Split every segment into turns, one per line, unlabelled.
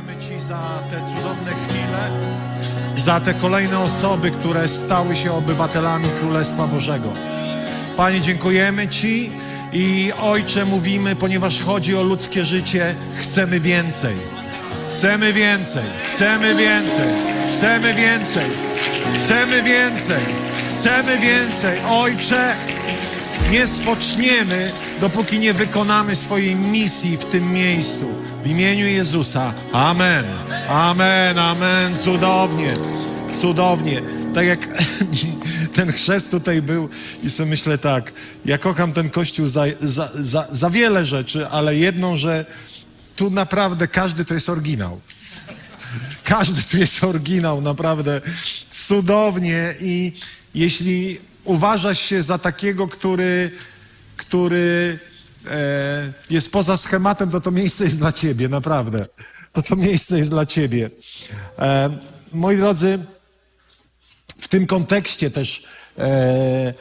Dziękujemy Ci za te cudowne chwile, za te kolejne osoby, które stały się obywatelami Królestwa Bożego. Panie, dziękujemy Ci i Ojcze, mówimy, ponieważ chodzi o ludzkie życie, chcemy więcej. Chcemy więcej, chcemy więcej, chcemy więcej, chcemy więcej, chcemy więcej. Ojcze, nie spoczniemy, dopóki nie wykonamy swojej misji w tym miejscu. W imieniu Jezusa. Amen. Amen, amen. Cudownie. Cudownie. Tak jak ten chrzest tutaj był i sobie myślę tak, ja kocham ten kościół za, za, za, za wiele rzeczy, ale jedną, że tu naprawdę każdy to jest oryginał. Każdy tu jest oryginał, naprawdę cudownie i jeśli uważasz się za takiego, który, który jest poza schematem, to to miejsce jest dla ciebie, naprawdę. To to miejsce jest dla ciebie. E, moi drodzy, w tym kontekście też e,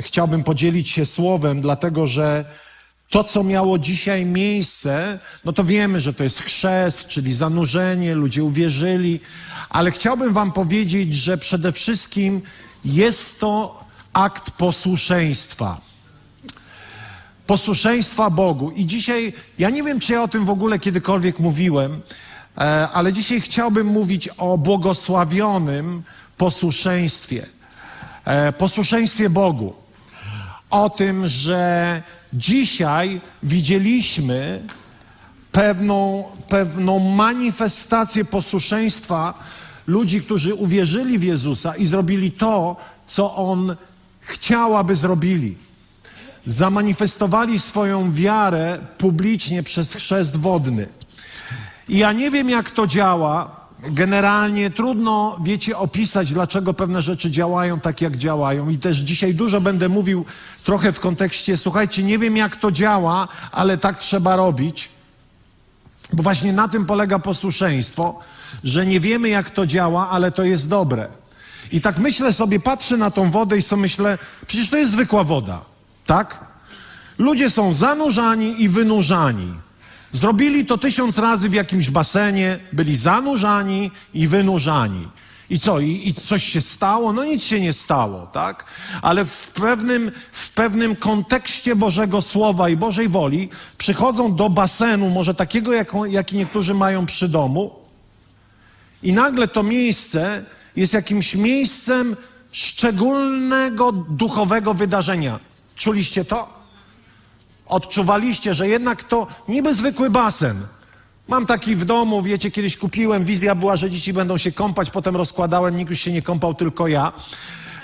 chciałbym podzielić się słowem, dlatego że to, co miało dzisiaj miejsce, no to wiemy, że to jest chrzest, czyli zanurzenie, ludzie uwierzyli, ale chciałbym Wam powiedzieć, że przede wszystkim jest to akt posłuszeństwa. Posłuszeństwa Bogu. I dzisiaj, ja nie wiem, czy ja o tym w ogóle kiedykolwiek mówiłem, e, ale dzisiaj chciałbym mówić o błogosławionym posłuszeństwie. E, posłuszeństwie Bogu. O tym, że dzisiaj widzieliśmy pewną, pewną manifestację posłuszeństwa ludzi, którzy uwierzyli w Jezusa i zrobili to, co On chciał, aby zrobili. Zamanifestowali swoją wiarę publicznie przez chrzest wodny. I ja nie wiem, jak to działa. Generalnie trudno, wiecie, opisać, dlaczego pewne rzeczy działają tak, jak działają. I też dzisiaj dużo będę mówił trochę w kontekście, słuchajcie, nie wiem, jak to działa, ale tak trzeba robić. Bo właśnie na tym polega posłuszeństwo, że nie wiemy, jak to działa, ale to jest dobre. I tak myślę sobie, patrzę na tą wodę i sobie myślę, przecież to jest zwykła woda, tak? Ludzie są zanurzani i wynurzani. Zrobili to tysiąc razy w jakimś basenie, byli zanurzani i wynurzani. I co? I, I, coś się stało? No nic się nie stało, tak? Ale w pewnym, w pewnym kontekście Bożego Słowa i Bożej woli przychodzą do basenu, może takiego, jak, jaki niektórzy mają przy domu, i nagle to miejsce jest jakimś miejscem szczególnego duchowego wydarzenia. Czuliście to? Odczuwaliście, że jednak to niby zwykły basen. Mam taki w domu, wiecie, kiedyś kupiłem, wizja była, że dzieci będą się kąpać, potem rozkładałem, nikt już się nie kąpał, tylko ja.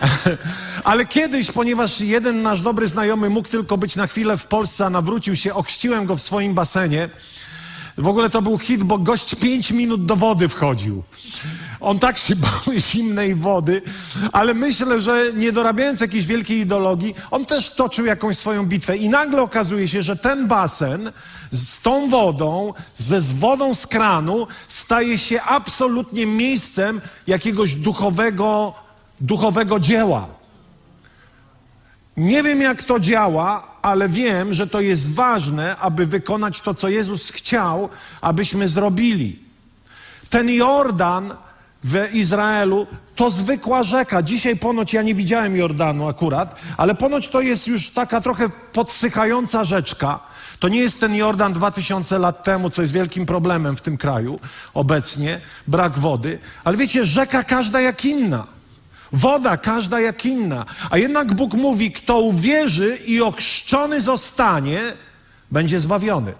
Ale kiedyś, ponieważ jeden nasz dobry znajomy mógł tylko być na chwilę w Polsce, a nawrócił się, ochrzciłem go w swoim basenie. W ogóle to był hit, bo gość pięć minut do wody wchodził. On tak się bał zimnej wody, ale myślę, że nie dorabiając jakiejś wielkiej ideologii, on też toczył jakąś swoją bitwę. I nagle okazuje się, że ten basen z tą wodą, ze z wodą z kranu, staje się absolutnie miejscem jakiegoś duchowego, duchowego dzieła. Nie wiem, jak to działa, ale wiem, że to jest ważne, aby wykonać to, co Jezus chciał, abyśmy zrobili. Ten Jordan w Izraelu to zwykła rzeka. Dzisiaj ponoć ja nie widziałem Jordanu akurat, ale ponoć to jest już taka trochę podsychająca rzeczka. To nie jest ten Jordan 2000 lat temu, co jest wielkim problemem w tym kraju obecnie, brak wody, ale wiecie, rzeka każda jak inna. Woda każda jak inna. A jednak Bóg mówi, kto uwierzy i ochrzczony zostanie, będzie zbawiony.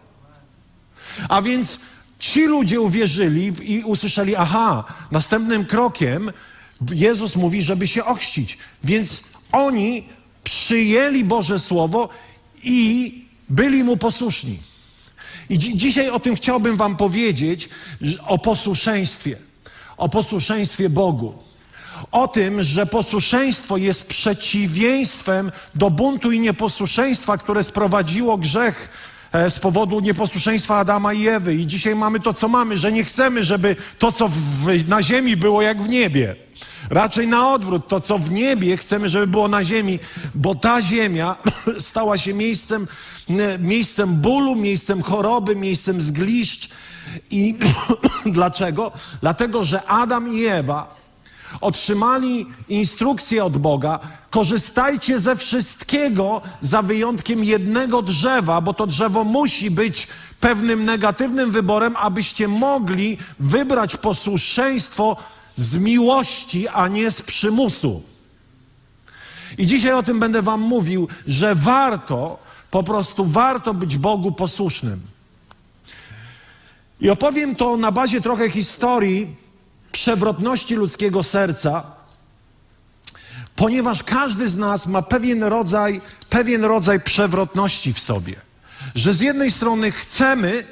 A więc ci ludzie uwierzyli i usłyszeli, aha, następnym krokiem Jezus mówi, żeby się ochrzcić. Więc oni przyjęli Boże Słowo i byli Mu posłuszni. I dzi dzisiaj o tym chciałbym Wam powiedzieć, o posłuszeństwie. O posłuszeństwie Bogu o tym, że posłuszeństwo jest przeciwieństwem do buntu i nieposłuszeństwa, które sprowadziło grzech e, z powodu nieposłuszeństwa Adama i Ewy. I dzisiaj mamy to, co mamy, że nie chcemy, żeby to, co w, na ziemi było jak w niebie. Raczej na odwrót, to co w niebie chcemy, żeby było na ziemi, bo ta ziemia stała się miejscem, miejscem bólu, miejscem choroby, miejscem zgliszcz. I dlaczego? Dlatego, że Adam i Ewa otrzymali instrukcję od Boga: korzystajcie ze wszystkiego za wyjątkiem jednego drzewa, bo to drzewo musi być pewnym negatywnym wyborem, abyście mogli wybrać posłuszeństwo z miłości, a nie z przymusu. I dzisiaj o tym będę Wam mówił, że warto, po prostu warto być Bogu posłusznym. I opowiem to na bazie trochę historii przewrotności ludzkiego serca, ponieważ każdy z nas ma pewien rodzaj, pewien rodzaj przewrotności w sobie. Że z jednej strony chcemy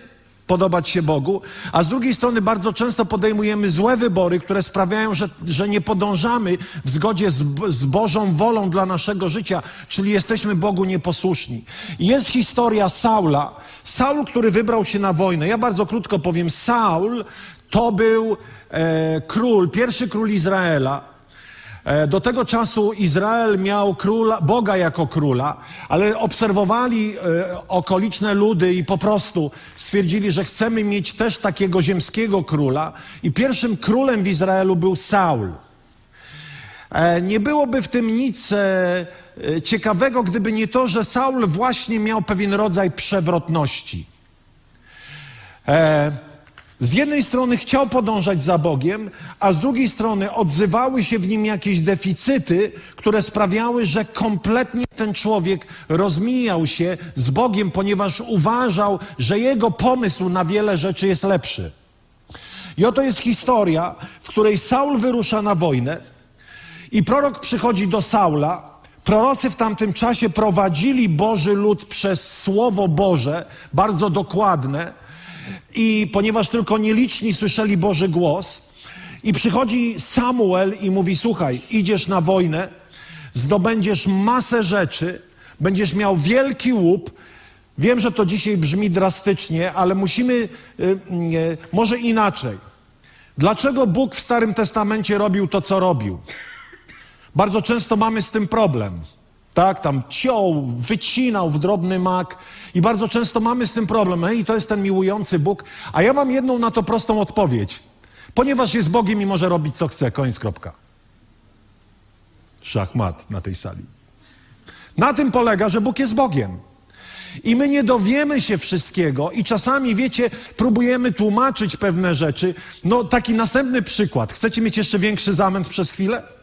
podobać się Bogu, a z drugiej strony bardzo często podejmujemy złe wybory, które sprawiają, że, że nie podążamy w zgodzie z, z Bożą wolą dla naszego życia, czyli jesteśmy Bogu nieposłuszni. Jest historia Saula. Saul, który wybrał się na wojnę. Ja bardzo krótko powiem. Saul to był e, król, pierwszy król Izraela. E, do tego czasu Izrael miał króla, Boga jako króla, ale obserwowali e, okoliczne ludy i po prostu stwierdzili, że chcemy mieć też takiego ziemskiego króla. I pierwszym królem w Izraelu był Saul. E, nie byłoby w tym nic ciekawego, gdyby nie to, że Saul właśnie miał pewien rodzaj przewrotności. Z jednej strony chciał podążać za Bogiem, a z drugiej strony odzywały się w nim jakieś deficyty, które sprawiały, że kompletnie ten człowiek rozmijał się z Bogiem, ponieważ uważał, że jego pomysł na wiele rzeczy jest lepszy. I oto jest historia, w której Saul wyrusza na wojnę i prorok przychodzi do Saula. Prorocy w tamtym czasie prowadzili Boży lud przez Słowo Boże, bardzo dokładne i ponieważ tylko nieliczni słyszeli Boży głos, i przychodzi Samuel i mówi: Słuchaj, idziesz na wojnę, zdobędziesz masę rzeczy, będziesz miał wielki łup. Wiem, że to dzisiaj brzmi drastycznie, ale musimy, y, y, może inaczej. Dlaczego Bóg w Starym Testamencie robił to, co robił? Bardzo często mamy z tym problem. Tak, tam ciął, wycinał w drobny mak i bardzo często mamy z tym problem. Ej, to jest ten miłujący Bóg. A ja mam jedną na to prostą odpowiedź. Ponieważ jest Bogiem i może robić co chce. Koniec, kropka. Szachmat na tej sali. Na tym polega, że Bóg jest Bogiem. I my nie dowiemy się wszystkiego, i czasami, wiecie, próbujemy tłumaczyć pewne rzeczy. No, taki następny przykład. Chcecie mieć jeszcze większy zamęt przez chwilę?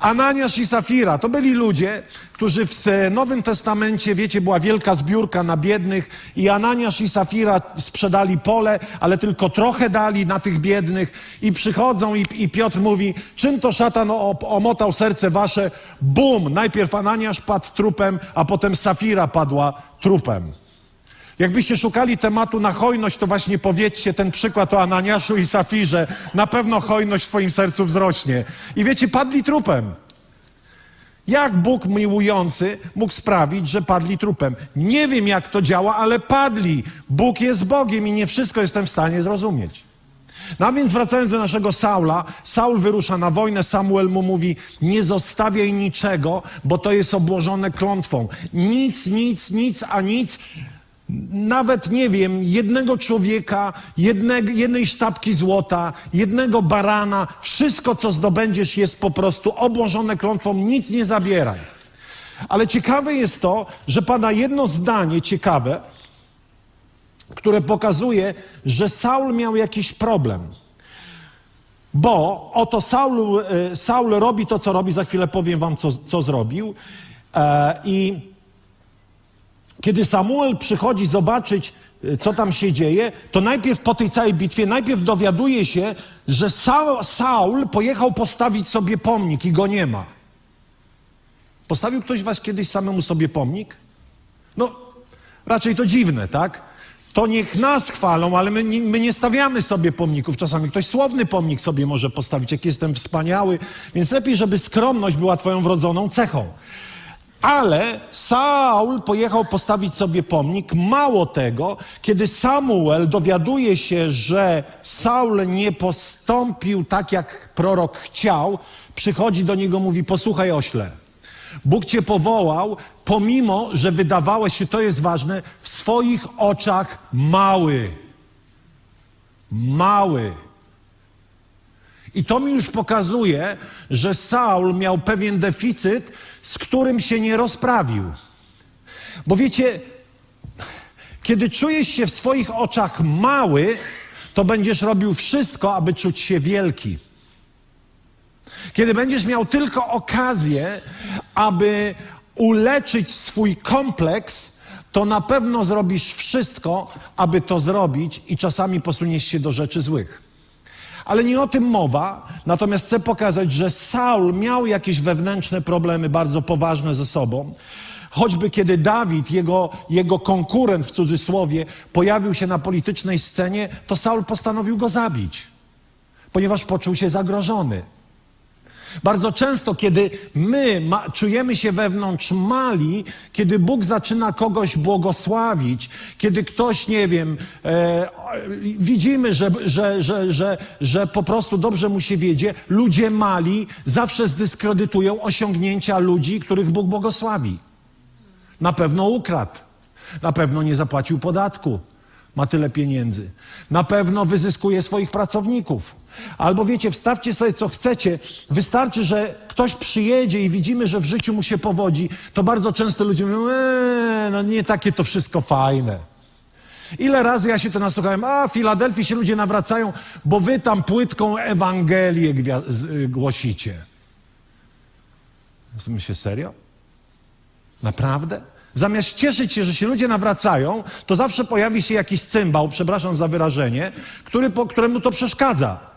Ananiasz i Safira to byli ludzie, którzy w Nowym Testamencie, wiecie, była wielka zbiórka na biednych i Ananiasz i Safira sprzedali pole, ale tylko trochę dali na tych biednych i przychodzą i, i Piotr mówi, czym to szatan omotał serce wasze? Bum! Najpierw Ananiasz padł trupem, a potem Safira padła trupem. Jakbyście szukali tematu na hojność, to właśnie powiedzcie ten przykład o Ananiaszu i Safirze. Na pewno hojność w twoim sercu wzrośnie. I wiecie, padli trupem. Jak Bóg miłujący mógł sprawić, że padli trupem? Nie wiem, jak to działa, ale padli. Bóg jest Bogiem i nie wszystko jestem w stanie zrozumieć. No a więc wracając do naszego Saula, Saul wyrusza na wojnę, Samuel mu mówi, nie zostawiaj niczego, bo to jest obłożone klątwą. Nic, nic, nic, a nic nawet nie wiem, jednego człowieka, jednej, sztabki złota, jednego barana, wszystko co zdobędziesz jest po prostu obłożone klątwą, nic nie zabieraj. Ale ciekawe jest to, że pada jedno zdanie ciekawe, które pokazuje, że Saul miał jakiś problem. Bo oto Saul, e, Saul robi to, co robi, za chwilę powiem wam, co, co zrobił. E, I kiedy Samuel przychodzi zobaczyć, y, co tam się dzieje, to najpierw po tej całej bitwie, najpierw dowiaduje się, że Saul pojechał postawić sobie pomnik i go nie ma. Postawił ktoś was kiedyś samemu sobie pomnik? No, raczej to dziwne, tak? to niech nas chwalą, ale my my nie stawiamy sobie pomników. Czasami ktoś słowny pomnik sobie może postawić, jak jestem wspaniały, więc lepiej, żeby skromność była twoją wrodzoną cechą. Ale Saul pojechał postawić sobie pomnik. Mało tego, kiedy Samuel dowiaduje się, że Saul nie postąpił tak, jak prorok chciał, przychodzi do niego, mówi: Posłuchaj, ośle. Bóg cię powołał, pomimo, że wydawałeś się, to jest ważne, w swoich oczach mały. Mały. I to mi już pokazuje, że Saul miał pewien deficyt, z którym się nie rozprawił. Bo wiecie, kiedy czujesz się w swoich oczach mały, to będziesz robił wszystko, aby czuć się wielki. Kiedy będziesz miał tylko okazję, aby uleczyć swój kompleks, to na pewno zrobisz wszystko, aby to zrobić, i czasami posuniesz się do rzeczy złych. Ale nie o tym mowa, natomiast chcę pokazać, że Saul miał jakieś wewnętrzne problemy bardzo poważne ze sobą. Choćby kiedy Dawid, jego, jego konkurent w cudzysłowie, pojawił się na politycznej scenie, to Saul postanowił go zabić, ponieważ poczuł się zagrożony. Bardzo często, kiedy my ma, czujemy się wewnątrz mali, kiedy Bóg zaczyna kogoś błogosławić, kiedy ktoś, nie wiem, e, widzimy, że, że, że, że, że po prostu dobrze mu się wiedzie, ludzie mali zawsze zdyskredytują osiągnięcia ludzi, których Bóg błogosławi. Na pewno ukradł, na pewno nie zapłacił podatku, ma tyle pieniędzy, na pewno wyzyskuje swoich pracowników. Albo wiecie, wstawcie sobie co chcecie. Wystarczy, że ktoś przyjedzie i widzimy, że w życiu mu się powodzi, to bardzo często ludzie mówią, eee, no nie takie to wszystko fajne. Ile razy ja się to nasłuchałem, a w Filadelfii się ludzie nawracają, bo wy tam płytką Ewangelię głosicie. Myślę, serio? Naprawdę? Zamiast cieszyć się, że się ludzie nawracają, to zawsze pojawi się jakiś cymbał, przepraszam za wyrażenie, który, po, któremu to przeszkadza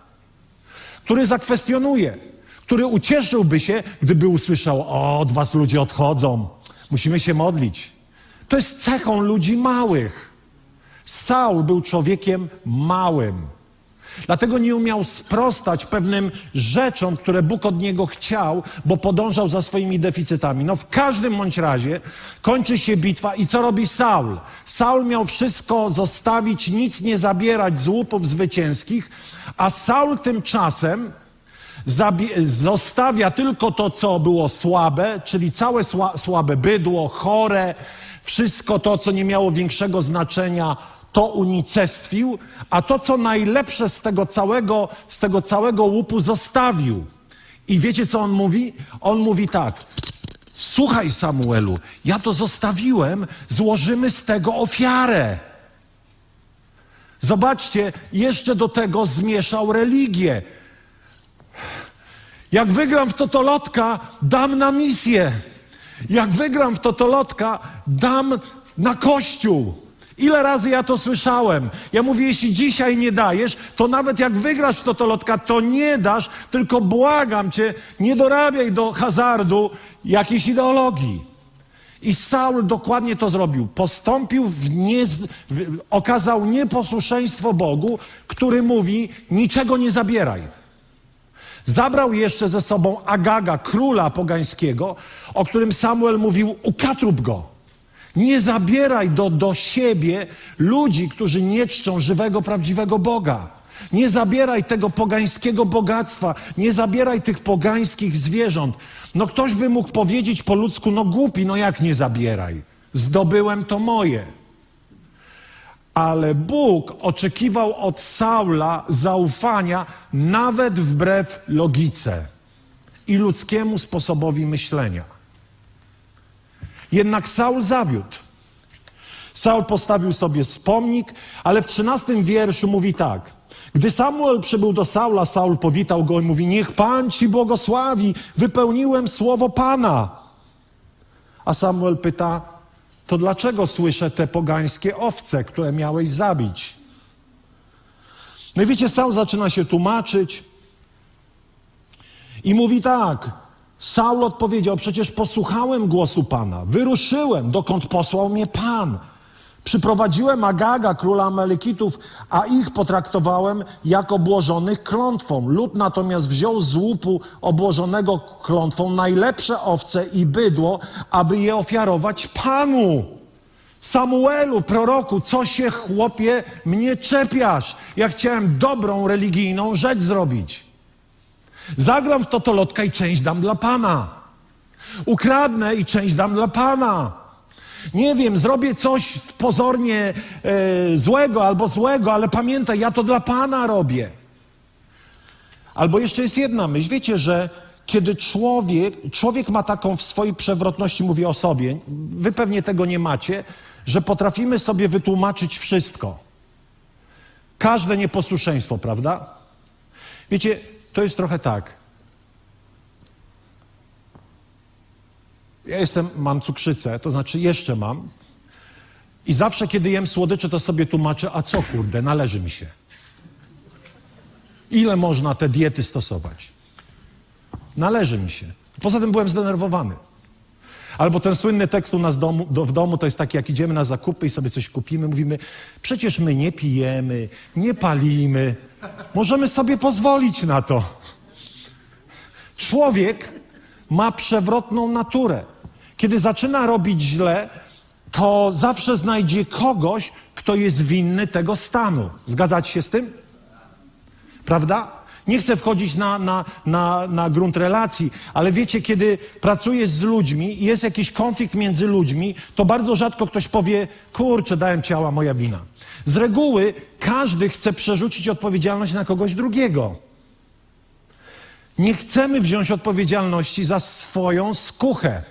który zakwestionuje, który ucieszyłby się, gdyby usłyszał: O, od was ludzie odchodzą, musimy się modlić. To jest cechą ludzi małych. Saul był człowiekiem małym. Dlatego nie umiał sprostać pewnym rzeczom, które Bóg od niego chciał, bo podążał za swoimi deficytami. No w każdym bądź razie kończy się bitwa i co robi Saul? Saul miał wszystko zostawić, nic nie zabierać z łupów zwycięskich, a Saul tymczasem zostawia tylko to, co było słabe, czyli całe sła słabe bydło, chore, wszystko to, co nie miało większego znaczenia, to unicestwił, a to, co najlepsze z tego całego, z tego całego łupu zostawił. I wiecie, co on mówi? On mówi tak. Słuchaj, Samuelu, ja to zostawiłem, złożymy z tego ofiarę. Zobaczcie, jeszcze do tego zmieszał religię. Jak wygram w totolotka, dam na misję. Jak wygram w totolotka, dam na kościół. Ile razy ja to słyszałem? Ja mówię, jeśli dzisiaj nie dajesz, to nawet jak wygrasz w totolotka, to nie dasz, tylko błagam cię, nie dorabiaj do hazardu jakiejś ideologii. I Saul dokładnie to zrobił. Postąpił w nie, okazał nieposłuszeństwo Bogu, który mówi: niczego nie zabieraj. Zabrał jeszcze ze sobą Agaga, króla pogańskiego, o którym Samuel mówił: ukatrup go. Nie zabieraj do, do siebie ludzi, którzy nie czczą żywego, prawdziwego Boga. Nie zabieraj tego pogańskiego bogactwa, nie zabieraj tych pogańskich zwierząt. No ktoś by mógł powiedzieć po ludzku, no głupi, no jak nie zabieraj? Zdobyłem to moje. Ale Bóg oczekiwał od Saula zaufania nawet wbrew logice i ludzkiemu sposobowi myślenia. Jednak Saul zawiódł. Saul postawił sobie spomnik, ale w trzynastym wierszu mówi tak. Gdy Samuel przybył do Saula, Saul powitał go i mówi: Niech Pan ci błogosławi, wypełniłem słowo Pana. A Samuel pyta: To dlaczego słyszę te pogańskie owce, które miałeś zabić? No i wiecie, Saul zaczyna się tłumaczyć i mówi tak: Saul odpowiedział: Przecież posłuchałem głosu Pana, wyruszyłem, dokąd posłał mnie Pan. Przyprowadziłem Agaga, króla Amalekitów, a ich potraktowałem jak obłożonych klątwą. Lud natomiast wziął z łupu obłożonego klątwą najlepsze owce i bydło, aby je ofiarować Panu. Samuelu, proroku, co się chłopie mnie czepiasz? Ja chciałem dobrą religijną rzecz zrobić. Zagram w totolotka i część dam dla Pana. Ukradnę i część dam dla Pana. Nie wiem, zrobię coś pozornie e, złego albo złego, ale pamiętaj, ja to dla Pana robię. Albo jeszcze jest jedna myśl. Wiecie, że kiedy człowiek, człowiek ma taką w swojej przewrotności, mówię o sobie, wy pewnie tego nie macie, że potrafimy sobie wytłumaczyć wszystko. Każde nieposłuszeństwo, prawda? Wiecie, to jest trochę tak. Ja jestem, mam cukrzycę, to znaczy jeszcze mam. I zawsze, kiedy jem słodycze, to sobie tłumaczę, a co kurde, należy mi się. Ile można te diety stosować? Należy mi się. Poza tym byłem zdenerwowany. Albo ten słynny tekst u nas domu, do, w domu to jest taki, jak idziemy na zakupy i sobie coś kupimy, mówimy, przecież my nie pijemy, nie palimy, możemy sobie pozwolić na to. Człowiek ma przewrotną naturę. Kiedy zaczyna robić źle, to zawsze znajdzie kogoś, kto jest winny tego stanu. Zgadzacie się z tym? Prawda? Nie chcę wchodzić na, na, na, na grunt relacji, ale wiecie, kiedy pracujesz z ludźmi i jest jakiś konflikt między ludźmi, to bardzo rzadko ktoś powie: Kurczę, dałem ciała, moja wina. Z reguły każdy chce przerzucić odpowiedzialność na kogoś drugiego. Nie chcemy wziąć odpowiedzialności za swoją skuchę.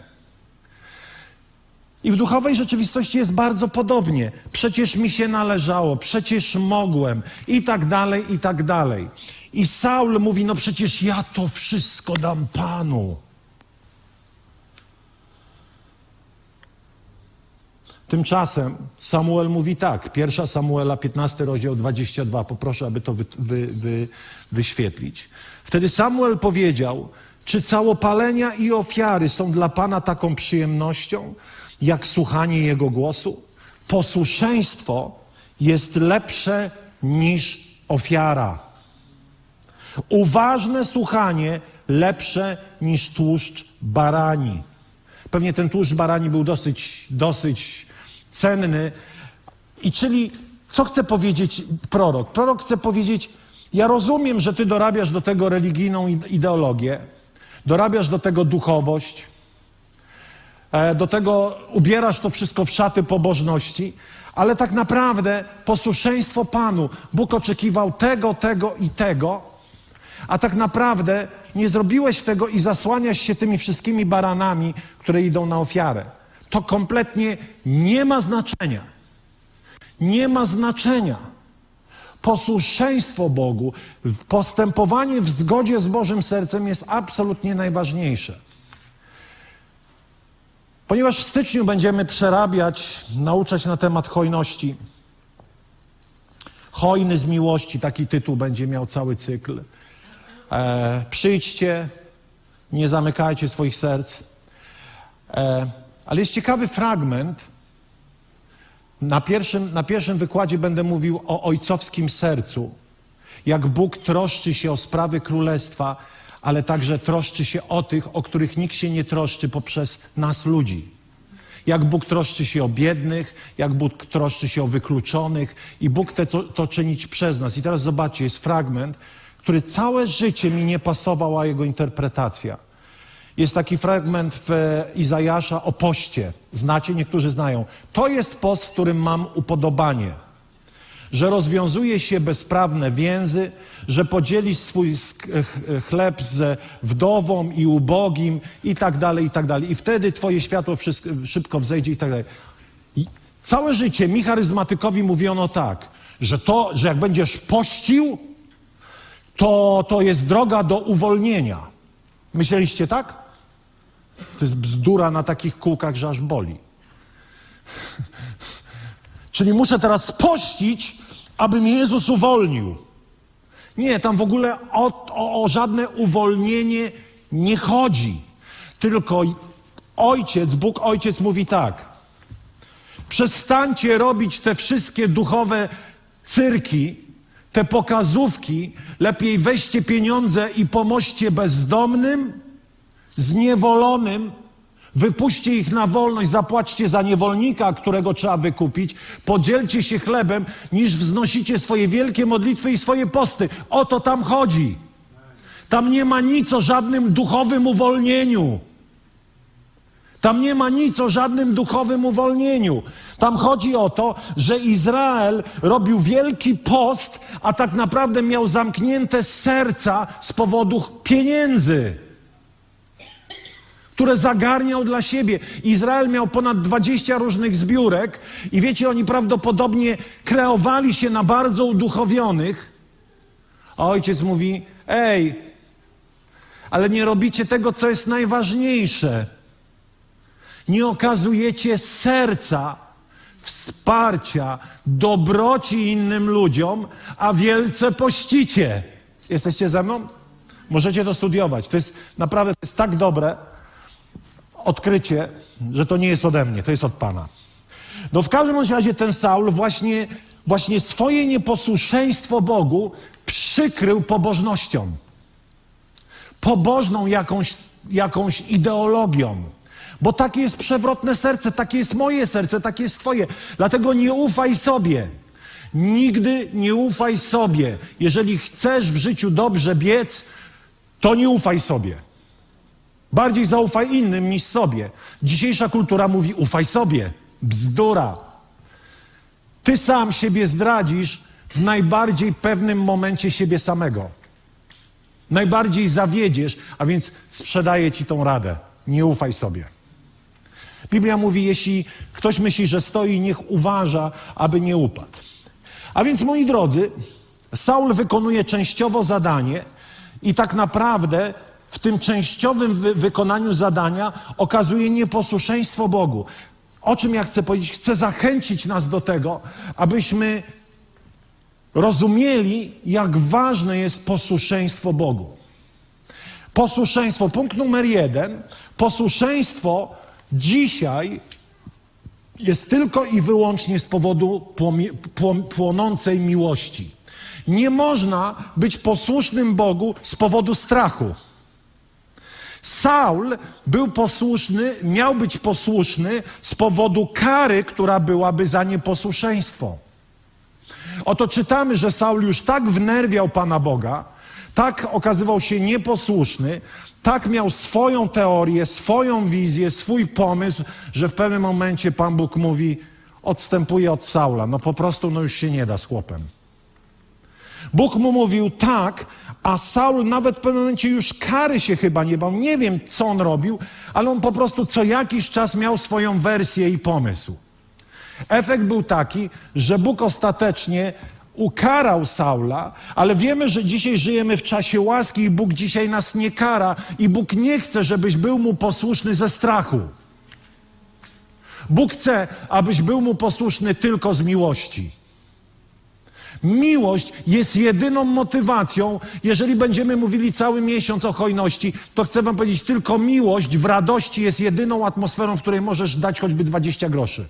I w duchowej rzeczywistości jest bardzo podobnie. Przecież mi się należało, przecież mogłem, i tak dalej, i tak dalej. I Saul mówi: No przecież ja to wszystko dam Panu. Tymczasem Samuel mówi tak, pierwsza Samuela, 15 rozdział 22, poproszę, aby to wy, wy, wy, wyświetlić. Wtedy Samuel powiedział, czy całopalenia i ofiary są dla Pana taką przyjemnością, jak słuchanie Jego głosu? Posłuszeństwo jest lepsze niż ofiara. Uważne słuchanie lepsze niż tłuszcz barani. Pewnie ten tłuszcz barani był dosyć, dosyć cenny. I czyli, co chce powiedzieć prorok? Prorok chce powiedzieć, ja rozumiem, że ty dorabiasz do tego religijną ideologię, dorabiasz do tego duchowość, e, do tego ubierasz to wszystko w szaty pobożności, ale tak naprawdę posłuszeństwo Panu, Bóg oczekiwał tego, tego i tego, a tak naprawdę nie zrobiłeś tego i zasłaniasz się tymi wszystkimi baranami, które idą na ofiarę. To kompletnie nie ma znaczenia. Nie ma znaczenia. Posłuszeństwo Bogu, postępowanie w zgodzie z Bożym sercem jest absolutnie najważniejsze. Ponieważ w styczniu będziemy przerabiać, nauczać na temat hojności. Hojny z miłości, taki tytuł będzie miał cały cykl. E, przyjdźcie, nie zamykajcie swoich serc. E, ale jest ciekawy fragment. Na pierwszym, na pierwszym wykładzie będę mówił o ojcowskim sercu. Jak Bóg troszczy się o sprawy królestwa, ale także troszczy się o tych, o których nikt się nie troszczy poprzez nas ludzi. Jak Bóg troszczy się o biednych, jak Bóg troszczy się o wykluczonych i Bóg chce to, to czynić przez nas. I teraz zobaczcie, jest fragment, który całe życie mi nie pasowała jego interpretacja. Jest taki fragment w Izajasza o poście. Znacie, niektórzy znają. To jest post, w którym mam upodobanie. Że rozwiązuje się bezprawne więzy, że podzielisz swój chleb z wdową i ubogim i tak dalej, i tak dalej. I wtedy twoje światło szybko wzejdzie i tak dalej. I całe życie mi charyzmatykowi mówiono tak, że to, że jak będziesz pościł, to, to jest droga do uwolnienia. Myśleliście tak? To jest bzdura na takich kółkach, że aż boli. Czyli muszę teraz pościć, aby mnie Jezus uwolnił. Nie, tam w ogóle o, o, o żadne uwolnienie nie chodzi. Tylko Ojciec, Bóg Ojciec mówi tak. Przestańcie robić te wszystkie duchowe cyrki, te pokazówki. Lepiej weźcie pieniądze i pomożcie bezdomnym, zniewolonym, Wypuśćcie ich na wolność, zapłaćcie za niewolnika, którego trzeba wykupić, podzielcie się chlebem, niż wznosicie swoje wielkie modlitwy i swoje posty. O to tam chodzi. Tam nie ma nic o żadnym duchowym uwolnieniu. Tam nie ma nic o żadnym duchowym uwolnieniu. Tam chodzi o to, że Izrael robił wielki post, a tak naprawdę miał zamknięte serca z powodu pieniędzy które zagarniał dla siebie. Izrael miał ponad 20 różnych zbiórek i wiecie, oni prawdopodobnie kreowali się na bardzo uduchowionych. A ojciec mówi: Ej, ale nie robicie tego, co jest najważniejsze. Nie okazujecie serca, wsparcia, dobroci innym ludziom, a wielce pościcie. Jesteście ze mną? Możecie to studiować. To jest naprawdę to jest tak dobre odkrycie, że to nie jest ode mnie, to jest od Pana. No w każdym razie ten Saul właśnie, właśnie swoje nieposłuszeństwo Bogu przykrył pobożnością. Pobożną jakąś, jakąś ideologią. Bo takie jest przewrotne serce, takie jest moje serce, takie jest Twoje. Dlatego nie ufaj sobie. Nigdy nie ufaj sobie. Jeżeli chcesz w życiu dobrze biec, to nie ufaj sobie. Bardziej zaufaj innym niż sobie. Dzisiejsza kultura mówi: ufaj sobie. Bzdura. Ty sam siebie zdradzisz w najbardziej pewnym momencie siebie samego. Najbardziej zawiedziesz, a więc sprzedaję ci tą radę. Nie ufaj sobie. Biblia mówi: jeśli ktoś myśli, że stoi, niech uważa, aby nie upadł. A więc, moi drodzy, Saul wykonuje częściowo zadanie i tak naprawdę w tym częściowym wy wykonaniu zadania okazuje nieposłuszeństwo Bogu. O czym ja chcę powiedzieć? Chcę zachęcić nas do tego, abyśmy rozumieli, jak ważne jest posłuszeństwo Bogu. Posłuszeństwo, punkt numer jeden. Posłuszeństwo dzisiaj jest tylko i wyłącznie z powodu płonącej miłości. Nie można być posłusznym Bogu z powodu strachu. Saul był posłuszny, miał być posłuszny z powodu kary, która byłaby za nieposłuszeństwo. Oto czytamy, że Saul już tak wnerwiał Pana Boga, tak okazywał się nieposłuszny, tak miał swoją teorię, swoją wizję, swój pomysł, że w pewnym momencie Pan Bóg mówi: odstępuje od Saula. No po prostu no już się nie da z chłopem. Bóg mu mówił tak, a Saul nawet w pewnym momencie już kary się chyba nie bał. Nie wiem, co on robił, ale on po prostu co jakiś czas miał swoją wersję i pomysł. Efekt był taki, że Bóg ostatecznie ukarał Saula, ale wiemy, że dzisiaj żyjemy w czasie łaski i Bóg dzisiaj nas nie kara i Bóg nie chce, żebyś był mu posłuszny ze strachu. Bóg chce, abyś był mu posłuszny tylko z miłości. Miłość jest jedyną motywacją. Jeżeli będziemy mówili cały miesiąc o hojności, to chcę Wam powiedzieć, tylko miłość w radości jest jedyną atmosferą, w której możesz dać choćby 20 groszy.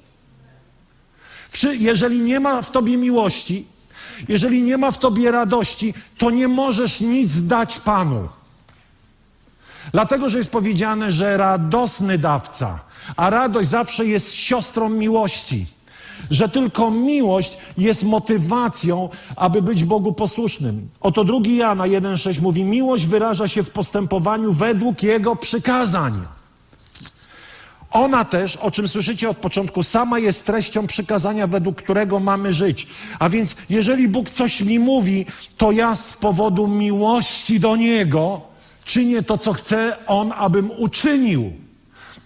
Jeżeli nie ma w Tobie miłości, jeżeli nie ma w Tobie radości, to nie możesz nic dać Panu. Dlatego, że jest powiedziane, że radosny dawca, a radość zawsze jest siostrą miłości że tylko miłość jest motywacją, aby być Bogu posłusznym. Oto drugi Jana 1,6 mówi: Miłość wyraża się w postępowaniu według Jego przykazań. Ona też, o czym słyszycie od początku, sama jest treścią przykazania, według którego mamy żyć. A więc, jeżeli Bóg coś mi mówi, to ja z powodu miłości do Niego czynię to, co chce On, abym uczynił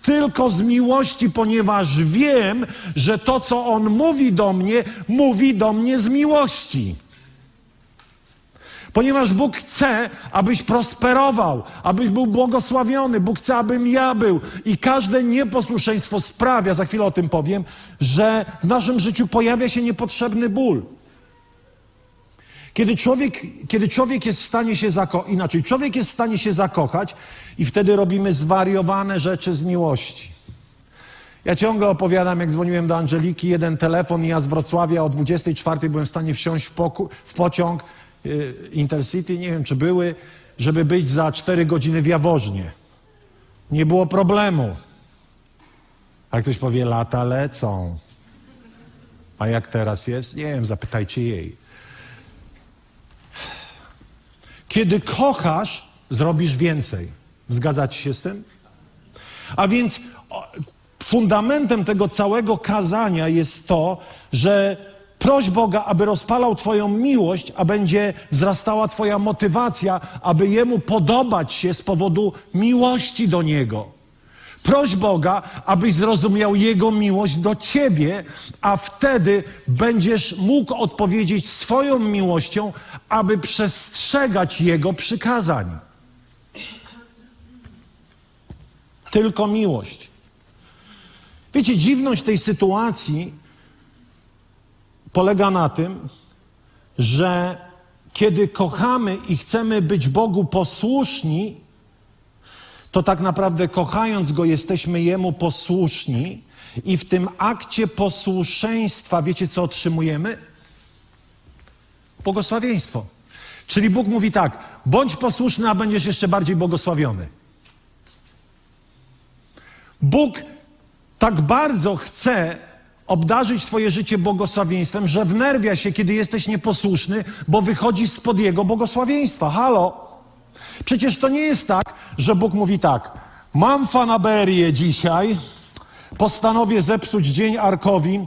tylko z miłości, ponieważ wiem, że to, co On mówi do mnie, mówi do mnie z miłości. Ponieważ Bóg chce, abyś prosperował, abyś był błogosławiony. Bóg chce, abym ja był. I każde nieposłuszeństwo sprawia, za chwilę o tym powiem, że w naszym życiu pojawia się niepotrzebny ból. Kiedy człowiek, kiedy człowiek jest w stanie się zakochać, inaczej, człowiek jest w stanie się zakochać i wtedy robimy zwariowane rzeczy z miłości. Ja ciągle opowiadam, jak dzwoniłem do Angeliki, jeden telefon i ja z Wrocławia o 24 byłem w stanie wsiąść w, poku- w pociąg y, Intercity, nie wiem czy były, żeby być za 4 godziny w Jaworznie. Nie było problemu. A ktoś powie, lata lecą. A jak teraz jest? Nie wiem, zapytajcie jej. Kiedy kochasz, zrobisz więcej. Zgadzacie się z tym? A więc fundamentem tego całego kazania jest to, że proś Boga, aby rozpalał Twoją miłość, a będzie wzrastała Twoja motywacja, aby Jemu podobać się z powodu miłości do Niego. Proś Boga, abyś zrozumiał Jego miłość do Ciebie, a wtedy będziesz mógł odpowiedzieć swoją miłością, aby przestrzegać Jego przykazań. Tylko miłość. Wiecie, dziwność tej sytuacji polega na tym, że kiedy kochamy i chcemy być Bogu posłuszni, to tak naprawdę kochając Go jesteśmy Jemu posłuszni i w tym akcie posłuszeństwa, wiecie co otrzymujemy? Błogosławieństwo. Czyli Bóg mówi tak, bądź posłuszny, a będziesz jeszcze bardziej błogosławiony. Bóg tak bardzo chce obdarzyć Twoje życie błogosławieństwem, że wnerwia się, kiedy jesteś nieposłuszny, bo wychodzi spod Jego błogosławieństwa. Halo? Przecież to nie jest tak, że Bóg mówi tak: Mam fanaberię dzisiaj, postanowię zepsuć dzień Arkowi.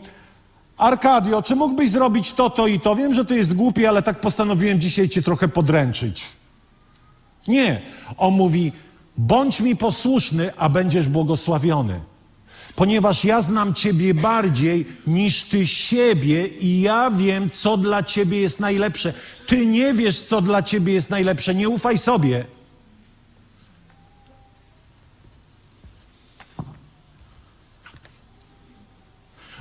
Arkadio, czy mógłbyś zrobić to, to i to? Wiem, że to jest głupie, ale tak postanowiłem dzisiaj cię trochę podręczyć. Nie. On mówi: bądź mi posłuszny, a będziesz błogosławiony. Ponieważ ja znam Ciebie bardziej niż Ty siebie i ja wiem, co dla Ciebie jest najlepsze. Ty nie wiesz, co dla Ciebie jest najlepsze. Nie ufaj sobie.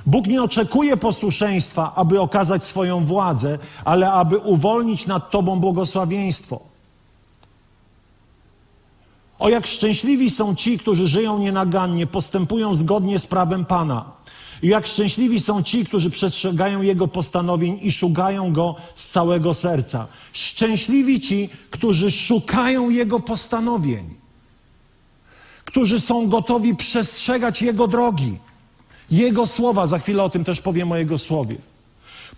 Bóg nie oczekuje posłuszeństwa, aby okazać swoją władzę, ale aby uwolnić nad Tobą błogosławieństwo. O jak szczęśliwi są ci, którzy żyją nienagannie, postępują zgodnie z prawem Pana. I jak szczęśliwi są ci, którzy przestrzegają Jego postanowień i szukają Go z całego serca. Szczęśliwi ci, którzy szukają Jego postanowień, którzy są gotowi przestrzegać Jego drogi, Jego słowa. Za chwilę o tym też powiem o Jego słowie.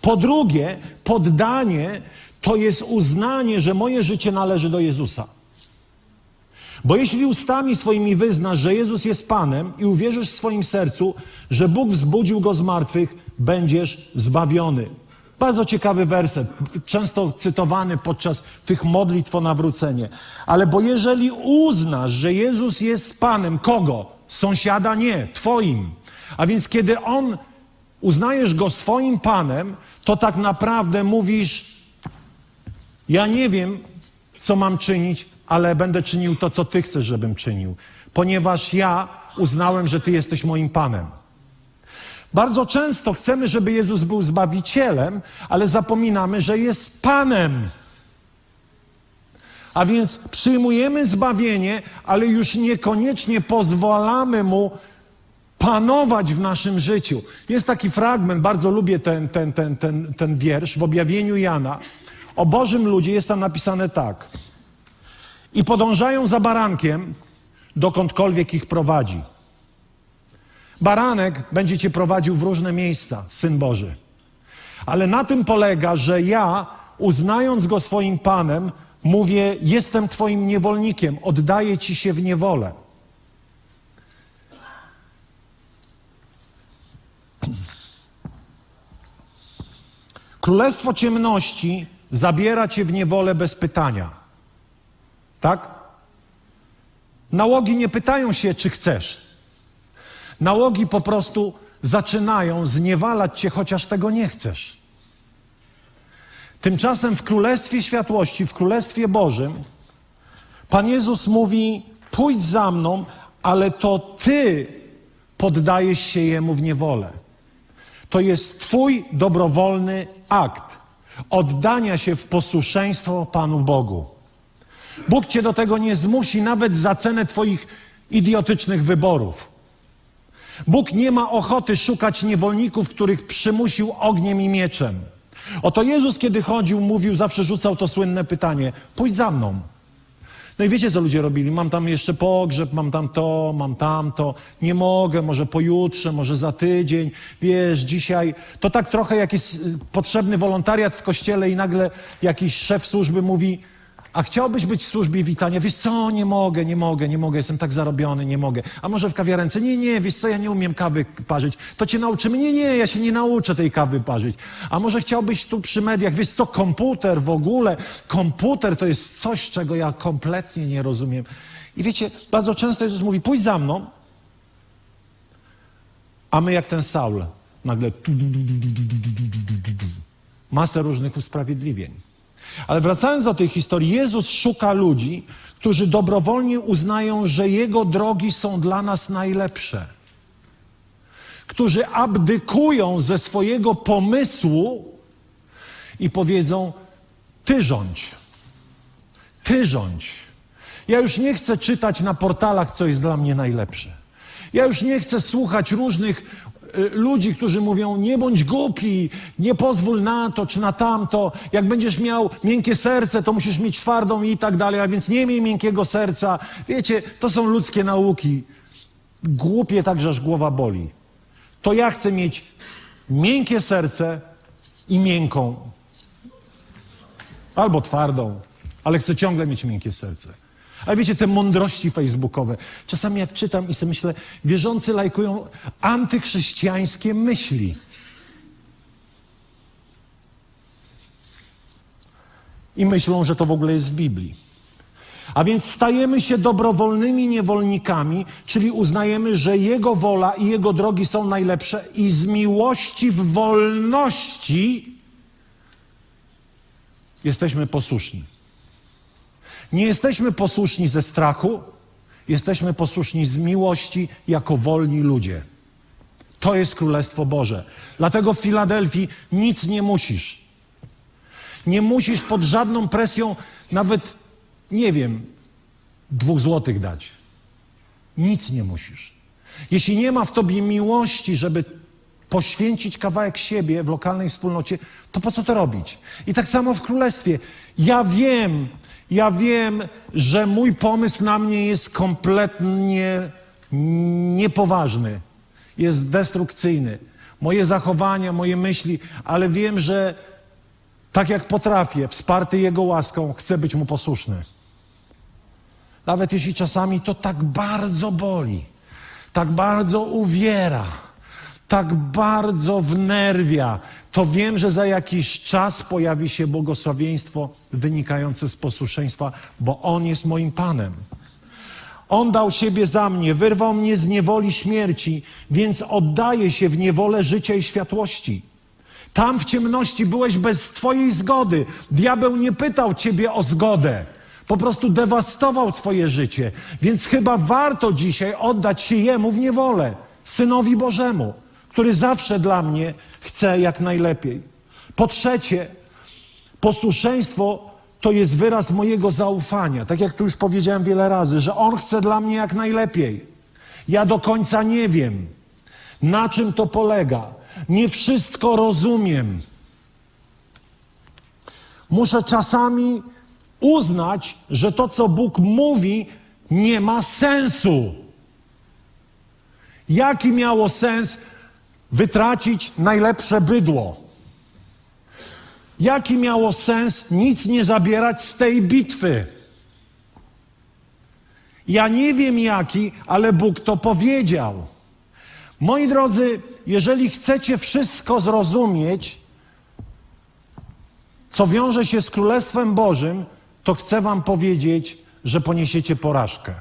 Po drugie, poddanie to jest uznanie, że moje życie należy do Jezusa. Bo jeśli ustami swoimi wyznasz, że Jezus jest Panem i uwierzysz w swoim sercu, że Bóg wzbudził go z martwych, będziesz zbawiony. Bardzo ciekawy werset, często cytowany podczas tych modlitw o nawrócenie. Ale bo jeżeli uznasz, że Jezus jest Panem, kogo? Sąsiada? Nie, Twoim. A więc kiedy On, uznajesz Go swoim Panem, to tak naprawdę mówisz, ja nie wiem, co mam czynić, ale będę czynił to, co Ty chcesz, żebym czynił, ponieważ ja uznałem, że Ty jesteś moim Panem. Bardzo często chcemy, żeby Jezus był zbawicielem, ale zapominamy, że jest Panem. A więc przyjmujemy zbawienie, ale już niekoniecznie pozwalamy Mu panować w naszym życiu. Jest taki fragment, bardzo lubię ten, ten, ten, ten, ten wiersz w objawieniu Jana. O Bożym ludzie jest tam napisane tak i podążają za barankiem, dokądkolwiek ich prowadzi. Baranek będzie cię prowadził w różne miejsca, syn Boży. Ale na tym polega, że ja, uznając go swoim panem, mówię: Jestem twoim niewolnikiem, oddaję ci się w niewolę. Królestwo ciemności zabiera cię w niewolę bez pytania. Tak? Nałogi nie pytają się, czy chcesz. Nałogi po prostu zaczynają zniewalać cię, chociaż tego nie chcesz. Tymczasem w Królestwie Światłości, w Królestwie Bożym, Pan Jezus mówi: Pójdź za mną, ale to ty poddajesz się Jemu w niewolę. To jest Twój dobrowolny akt oddania się w posłuszeństwo Panu Bogu. Bóg cię do tego nie zmusi nawet za cenę Twoich idiotycznych wyborów. Bóg nie ma ochoty szukać niewolników, których przymusił ogniem i mieczem. Oto Jezus, kiedy chodził, mówił, zawsze rzucał to słynne pytanie: pójdź za mną. No i wiecie, co ludzie robili? Mam tam jeszcze pogrzeb, mam tam to, mam tamto. Nie mogę, może pojutrze, może za tydzień. Wiesz, dzisiaj to tak trochę jak jest y, potrzebny wolontariat w kościele i nagle jakiś szef służby mówi, a chciałbyś być w służbie witania? Wiesz co, nie mogę, nie mogę, nie mogę, jestem tak zarobiony, nie mogę. A może w kawiarence? Nie, nie, wiesz co, ja nie umiem kawy parzyć. To cię nauczymy? Nie, nie, ja się nie nauczę tej kawy parzyć. A może chciałbyś tu przy mediach? Wiesz co, komputer w ogóle, komputer to jest coś, czego ja kompletnie nie rozumiem. I wiecie, bardzo często Jezus mówi, pójdź za mną, a my jak ten Saul, nagle masę różnych usprawiedliwień. Ale wracając do tej historii, Jezus szuka ludzi, którzy dobrowolnie uznają, że Jego drogi są dla nas najlepsze. Którzy abdykują ze swojego pomysłu i powiedzą: Ty rządź, Ty rządź. Ja już nie chcę czytać na portalach, co jest dla mnie najlepsze. Ja już nie chcę słuchać różnych ludzi, którzy mówią: Nie bądź głupi, nie pozwól na to czy na tamto. Jak będziesz miał miękkie serce, to musisz mieć twardą i tak dalej, a więc nie miej miękkiego serca. Wiecie, to są ludzkie nauki. Głupie tak, że aż głowa boli. To ja chcę mieć miękkie serce i miękką. Albo twardą, ale chcę ciągle mieć miękkie serce. Ale wiecie, te mądrości facebookowe. Czasami jak czytam i sobie myślę, wierzący lajkują antychrześcijańskie myśli. I myślą, że to w ogóle jest w Biblii. A więc stajemy się dobrowolnymi niewolnikami, czyli uznajemy, że Jego wola i Jego drogi są najlepsze i z miłości w wolności jesteśmy posłuszni. Nie jesteśmy posłuszni ze strachu, jesteśmy posłuszni z miłości jako wolni ludzie. To jest Królestwo Boże. Dlatego w Filadelfii nic nie musisz. Nie musisz pod żadną presją nawet, nie wiem, dwóch złotych dać. Nic nie musisz. Jeśli nie ma w tobie miłości, żeby poświęcić kawałek siebie w lokalnej wspólnocie, to po co to robić? I tak samo w królestwie. Ja wiem, ja wiem, że mój pomysł na mnie jest kompletnie niepoważny, jest destrukcyjny. Moje zachowania, moje myśli, ale wiem, że tak jak potrafię, wsparty Jego łaską, chcę być Mu posłuszny. Nawet jeśli czasami to tak bardzo boli, tak bardzo uwiera, tak bardzo wnerwia, to wiem, że za jakiś czas pojawi się błogosławieństwo wynikające z posłuszeństwa, bo On jest moim Panem. On dał siebie za mnie, wyrwał mnie z niewoli śmierci, więc oddaję się w niewolę życia i światłości. Tam w ciemności byłeś bez Twojej zgody. Diabeł nie pytał Ciebie o zgodę. Po prostu dewastował Twoje życie. Więc chyba warto dzisiaj oddać się Jemu w niewolę, Synowi Bożemu, który zawsze dla mnie chce jak najlepiej. Po trzecie, posłuszeństwo to jest wyraz mojego zaufania. Tak jak tu już powiedziałem wiele razy, że On chce dla mnie jak najlepiej. Ja do końca nie wiem, na czym to polega. Nie wszystko rozumiem. Muszę czasami uznać, że to, co Bóg mówi, nie ma sensu. Jaki miało sens wytracić najlepsze bydło? Jaki miało sens nic nie zabierać z tej bitwy? Ja nie wiem jaki, ale Bóg to powiedział. Moi drodzy, jeżeli chcecie wszystko zrozumieć, co wiąże się z Królestwem Bożym, to chcę Wam powiedzieć, że poniesiecie porażkę.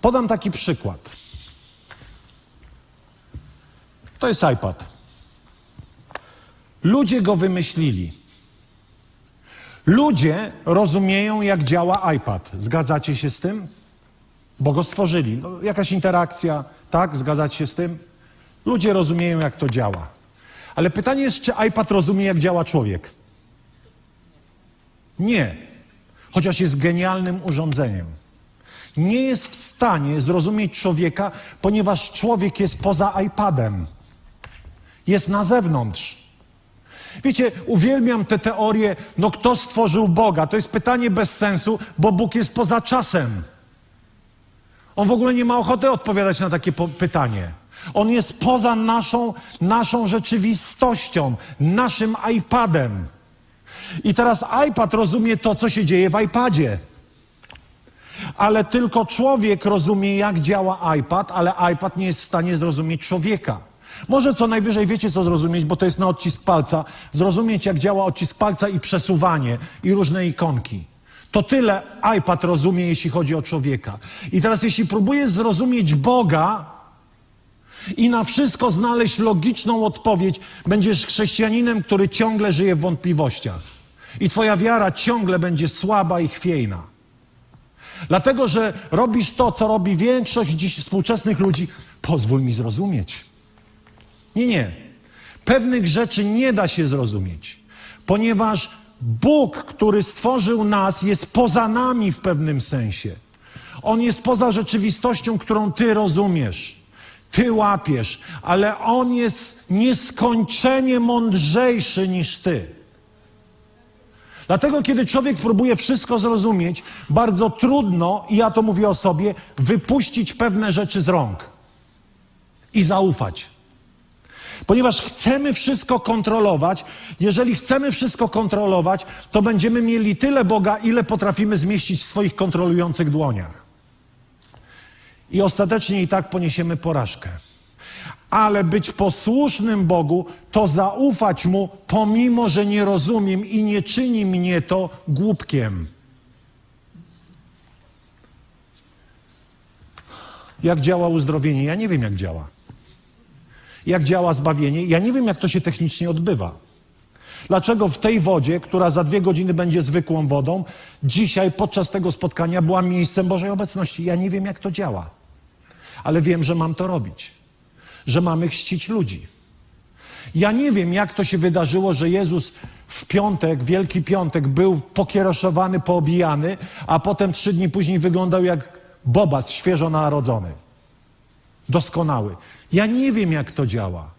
Podam taki przykład. To jest iPad. Ludzie go wymyślili. Ludzie rozumieją, jak działa iPad. Zgadzacie się z tym? Bo go stworzyli. No, jakaś interakcja, tak? Zgadzacie się z tym? Ludzie rozumieją, jak to działa. Ale pytanie jest, czy iPad rozumie, jak działa człowiek? Nie. Chociaż jest genialnym urządzeniem. nie jest w stanie zrozumieć człowieka, ponieważ człowiek jest poza iPadem. Jest na zewnątrz. Wiecie, uwielbiam te teorie, no kto stworzył Boga? To jest pytanie bez sensu, bo Bóg jest poza czasem. On w ogóle nie ma ochoty odpowiadać na takie pytanie. On jest poza naszą, naszą rzeczywistością, naszym iPadem. I teraz iPad rozumie to, co się dzieje w iPadzie. Ale tylko człowiek rozumie, jak działa iPad, ale iPad nie jest w stanie zrozumieć człowieka. Może co najwyżej wiecie, co zrozumieć, bo to jest na odcisk palca. Zrozumieć, jak działa odcisk palca i przesuwanie i różne ikonki. To tyle iPad rozumie, jeśli chodzi o człowieka. I teraz, jeśli próbujesz zrozumieć Boga i na wszystko znaleźć logiczną odpowiedź, będziesz chrześcijaninem, który ciągle żyje w wątpliwościach. I twoja wiara ciągle będzie słaba i chwiejna. Dlatego, że robisz to, co robi większość dziś współczesnych ludzi. Pozwól mi zrozumieć. Nie, nie. Pewnych rzeczy nie da się zrozumieć, ponieważ Bóg, który stworzył nas, jest poza nami w pewnym sensie. On jest poza rzeczywistością, którą ty rozumiesz, ty łapiesz, ale on jest nieskończenie mądrzejszy niż ty. Dlatego, kiedy człowiek próbuje wszystko zrozumieć, bardzo trudno, i ja to mówię o sobie, wypuścić pewne rzeczy z rąk i zaufać. Ponieważ chcemy wszystko kontrolować, jeżeli chcemy wszystko kontrolować, to będziemy mieli tyle Boga, ile potrafimy zmieścić w swoich kontrolujących dłoniach. I ostatecznie i tak poniesiemy porażkę. Ale być posłusznym Bogu to zaufać Mu, pomimo że nie rozumiem i nie czyni mnie to głupkiem. Jak działa uzdrowienie? Ja nie wiem, jak działa jak działa zbawienie. Ja nie wiem, jak to się technicznie odbywa. Dlaczego w tej wodzie, która za dwie godziny będzie zwykłą wodą, dzisiaj podczas tego spotkania była miejscem Bożej obecności? Ja nie wiem, jak to działa, ale wiem, że mam to robić, że mamy chrzcić ludzi. Ja nie wiem, jak to się wydarzyło, że Jezus w piątek, Wielki Piątek, był pokieroszowany, poobijany, a potem trzy dni później wyglądał jak bobas świeżo narodzony. Doskonały. Ja nie wiem, jak to działa.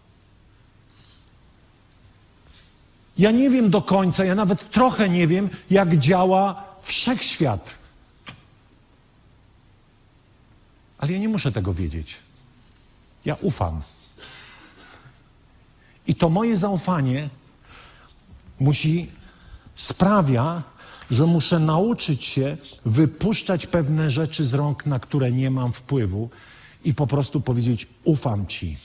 Ja nie wiem do końca, ja nawet trochę nie wiem, jak działa wszechświat. Ale ja nie muszę tego wiedzieć. Ja ufam. I to moje zaufanie musi sprawia, że muszę nauczyć się wypuszczać pewne rzeczy z rąk, na które nie mam wpływu, i po prostu powiedzieć: Ufam Ci.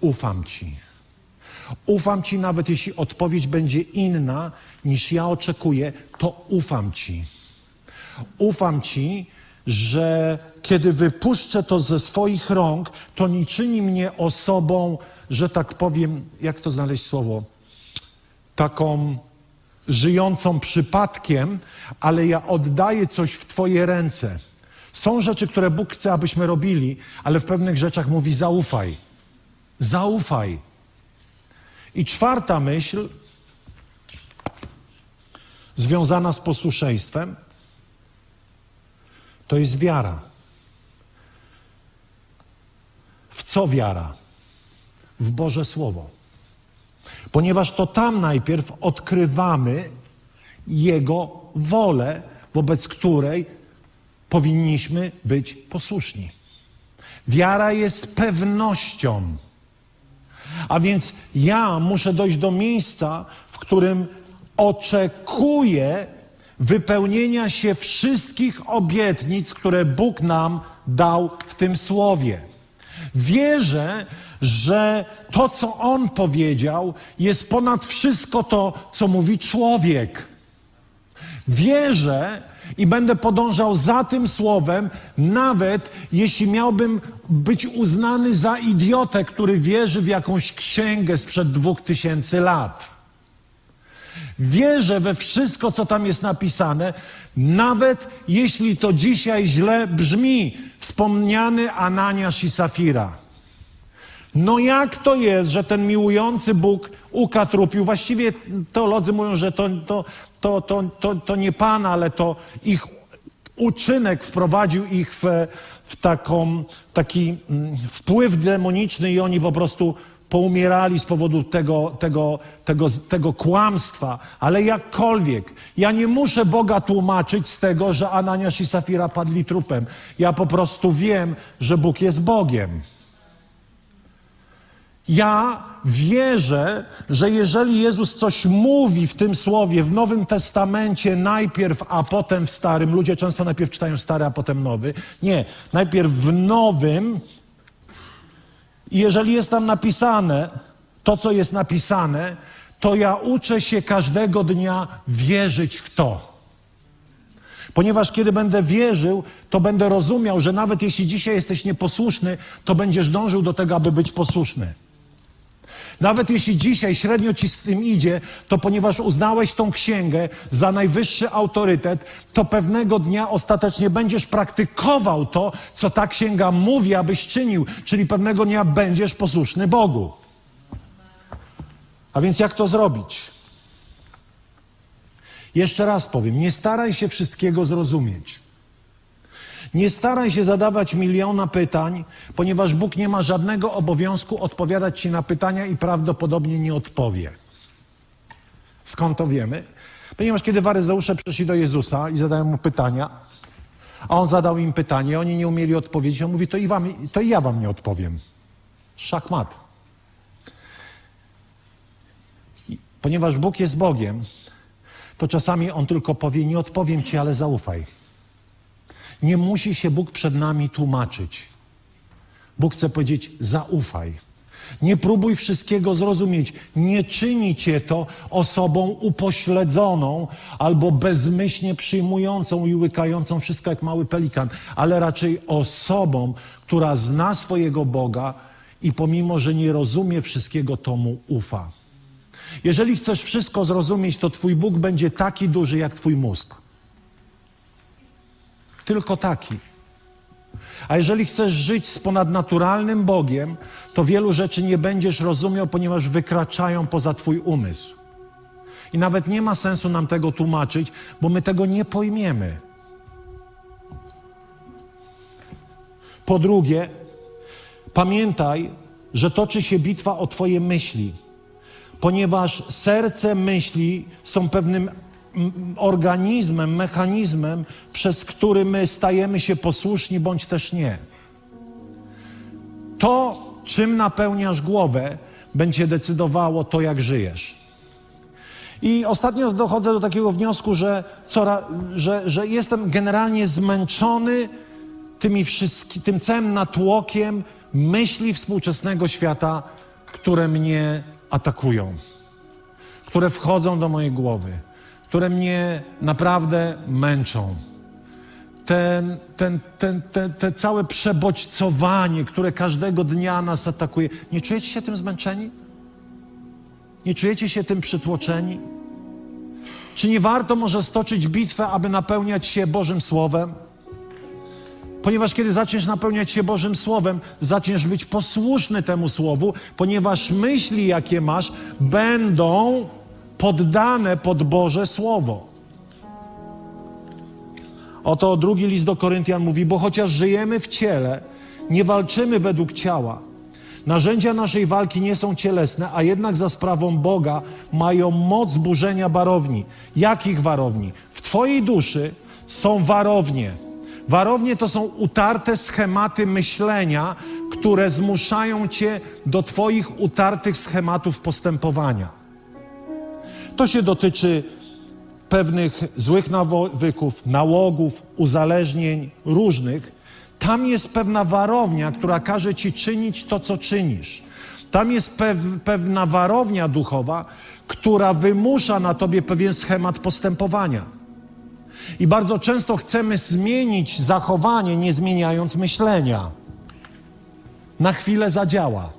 Ufam Ci. Ufam Ci, nawet jeśli odpowiedź będzie inna niż ja oczekuję, to ufam Ci. Ufam Ci, że kiedy wypuszczę to ze swoich rąk, to nie czyni mnie osobą, że tak powiem, jak to znaleźć słowo, taką żyjącą przypadkiem, ale ja oddaję coś w Twoje ręce. Są rzeczy, które Bóg chce, abyśmy robili, ale w pewnych rzeczach mówi: zaufaj. Zaufaj. I czwarta myśl, związana z posłuszeństwem, to jest wiara. W co wiara? W Boże Słowo. Ponieważ to tam najpierw odkrywamy Jego wolę, wobec której powinniśmy być posłuszni. Wiara jest pewnością. A więc ja muszę dojść do miejsca, w którym oczekuję wypełnienia się wszystkich obietnic, które Bóg nam dał w tym słowie. Wierzę, że to, co On powiedział, jest ponad wszystko to, co mówi człowiek. Wierzę, i będę podążał za tym słowem, nawet jeśli miałbym być uznany za idiotę, który wierzy w jakąś księgę sprzed dwóch tysięcy lat. Wierzę we wszystko, co tam jest napisane, nawet jeśli to dzisiaj źle brzmi, wspomniany Ananiasz i Safira. No jak to jest, że ten miłujący Bóg ukatrupił? Właściwie teolodzy mówią, że to, to, to, to, to, to nie Pan, ale to ich uczynek wprowadził ich w, w taką, taki mm, wpływ demoniczny i oni po prostu poumierali z powodu tego, tego, tego, tego kłamstwa, ale jakkolwiek, ja nie muszę Boga tłumaczyć z tego, że Ananiasz i Safira padli trupem. Ja po prostu wiem, że Bóg jest Bogiem. Ja wierzę, że jeżeli Jezus coś mówi w tym słowie, w Nowym Testamencie najpierw, a potem w Starym, ludzie często najpierw czytają Stary, a potem Nowy. Nie, najpierw w Nowym, i jeżeli jest tam napisane to, co jest napisane, to ja uczę się każdego dnia wierzyć w to. Ponieważ kiedy będę wierzył, to będę rozumiał, że nawet jeśli dzisiaj jesteś nieposłuszny, to będziesz dążył do tego, aby być posłuszny. Nawet jeśli dzisiaj średnio ci z tym idzie, to ponieważ uznałeś tą księgę za najwyższy autorytet, to pewnego dnia ostatecznie będziesz praktykował to, co ta księga mówi, abyś czynił, czyli pewnego dnia będziesz posłuszny Bogu. A więc jak to zrobić? Jeszcze raz powiem, nie staraj się wszystkiego zrozumieć. Nie staraj się zadawać miliona pytań, ponieważ Bóg nie ma żadnego obowiązku odpowiadać ci na pytania i prawdopodobnie nie odpowie. Skąd to wiemy? Ponieważ kiedy faryzeusze przyszli do Jezusa i zadają mu pytania, a on zadał im pytanie, oni nie umieli odpowiedzieć, on mówi, to i, wam, to i ja wam nie odpowiem. Szachmat. Ponieważ Bóg jest Bogiem, to czasami on tylko powie, nie odpowiem ci, ale zaufaj. Nie musi się Bóg przed nami tłumaczyć. Bóg chce powiedzieć: zaufaj. Nie próbuj wszystkiego zrozumieć. Nie czyni cię to osobą upośledzoną albo bezmyślnie przyjmującą i łykającą wszystko jak mały pelikan, ale raczej osobą, która zna swojego Boga i pomimo, że nie rozumie wszystkiego, to mu ufa. Jeżeli chcesz wszystko zrozumieć, to Twój Bóg będzie taki duży jak Twój mózg. Tylko taki. A jeżeli chcesz żyć z ponadnaturalnym Bogiem, to wielu rzeczy nie będziesz rozumiał, ponieważ wykraczają poza Twój umysł. I nawet nie ma sensu nam tego tłumaczyć, bo my tego nie pojmiemy. Po drugie, pamiętaj, że toczy się bitwa o Twoje myśli, ponieważ serce myśli są pewnym organizmem, mechanizmem, przez który my stajemy się posłuszni bądź też nie. To, czym napełniasz głowę, będzie decydowało to, jak żyjesz. I ostatnio dochodzę do takiego wniosku, że, że, że jestem generalnie zmęczony tymi tym całym natłokiem myśli współczesnego świata, które mnie atakują, które wchodzą do mojej głowy które mnie naprawdę męczą. Ten, ten, ten, ten, te całe przebodźcowanie, które każdego dnia nas atakuje. Nie czujecie się tym zmęczeni? Nie czujecie się tym przytłoczeni? Czy nie warto może stoczyć bitwę, aby napełniać się Bożym Słowem? Ponieważ kiedy zaczniesz napełniać się Bożym Słowem, zaczniesz być posłuszny temu Słowu, ponieważ myśli, jakie masz, będą poddane pod Boże Słowo. Oto drugi list do Koryntian mówi, bo chociaż żyjemy w ciele, nie walczymy według ciała. Narzędzia naszej walki nie są cielesne, a jednak za sprawą Boga mają moc burzenia barowni. Jakich warowni? W Twojej duszy są warownie. Warownie to są utarte schematy myślenia, które zmuszają Cię do Twoich utartych schematów postępowania. To się dotyczy pewnych złych nawyków, nałogów, uzależnień różnych. Tam jest pewna warownia, która każe ci czynić to, co czynisz. Tam jest pew, pewna warownia duchowa, która wymusza na tobie pewien schemat postępowania. I bardzo często chcemy zmienić zachowanie, nie zmieniając myślenia. Na chwilę zadziała.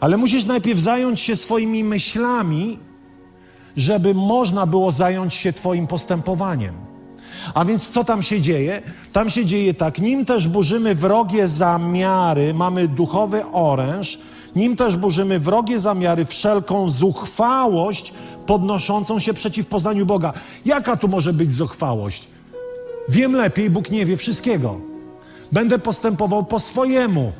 Ale musisz najpierw zająć się swoimi myślami, żeby można było zająć się Twoim postępowaniem. A więc co tam się dzieje? Tam się dzieje tak, nim też burzymy wrogie zamiary, mamy duchowy oręż, nim też burzymy wrogie zamiary, wszelką zuchwałość podnoszącą się przeciw poznaniu Boga. Jaka tu może być zuchwałość? Wiem lepiej, Bóg nie wie wszystkiego. Będę postępował po swojemu.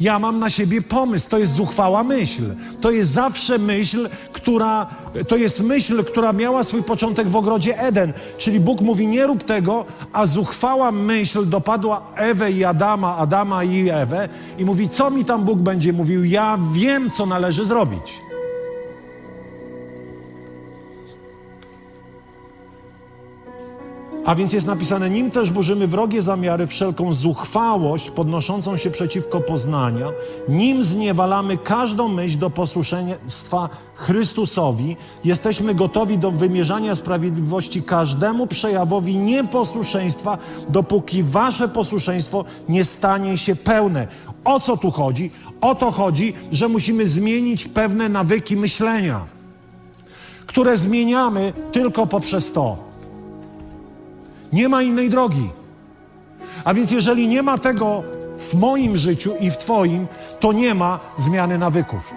Ja mam na siebie pomysł, to jest zuchwała myśl. To jest zawsze myśl, która, to jest myśl, która miała swój początek w ogrodzie Eden. Czyli Bóg mówi, nie rób tego, a zuchwała myśl dopadła Ewę i Adama, Adama i Ewę i mówi, co mi tam Bóg będzie mówił? Ja wiem, co należy zrobić. A więc jest napisane, nim też burzymy wrogie zamiary, wszelką zuchwałość podnoszącą się przeciwko poznania, nim zniewalamy każdą myśl do posłuszeństwa Chrystusowi, jesteśmy gotowi do wymierzania sprawiedliwości każdemu przejawowi nieposłuszeństwa, dopóki wasze posłuszeństwo nie stanie się pełne. O co tu chodzi? O to chodzi, że musimy zmienić pewne nawyki myślenia, które zmieniamy tylko poprzez to. Nie ma innej drogi. A więc jeżeli nie ma tego w moim życiu i w Twoim, to nie ma zmiany nawyków.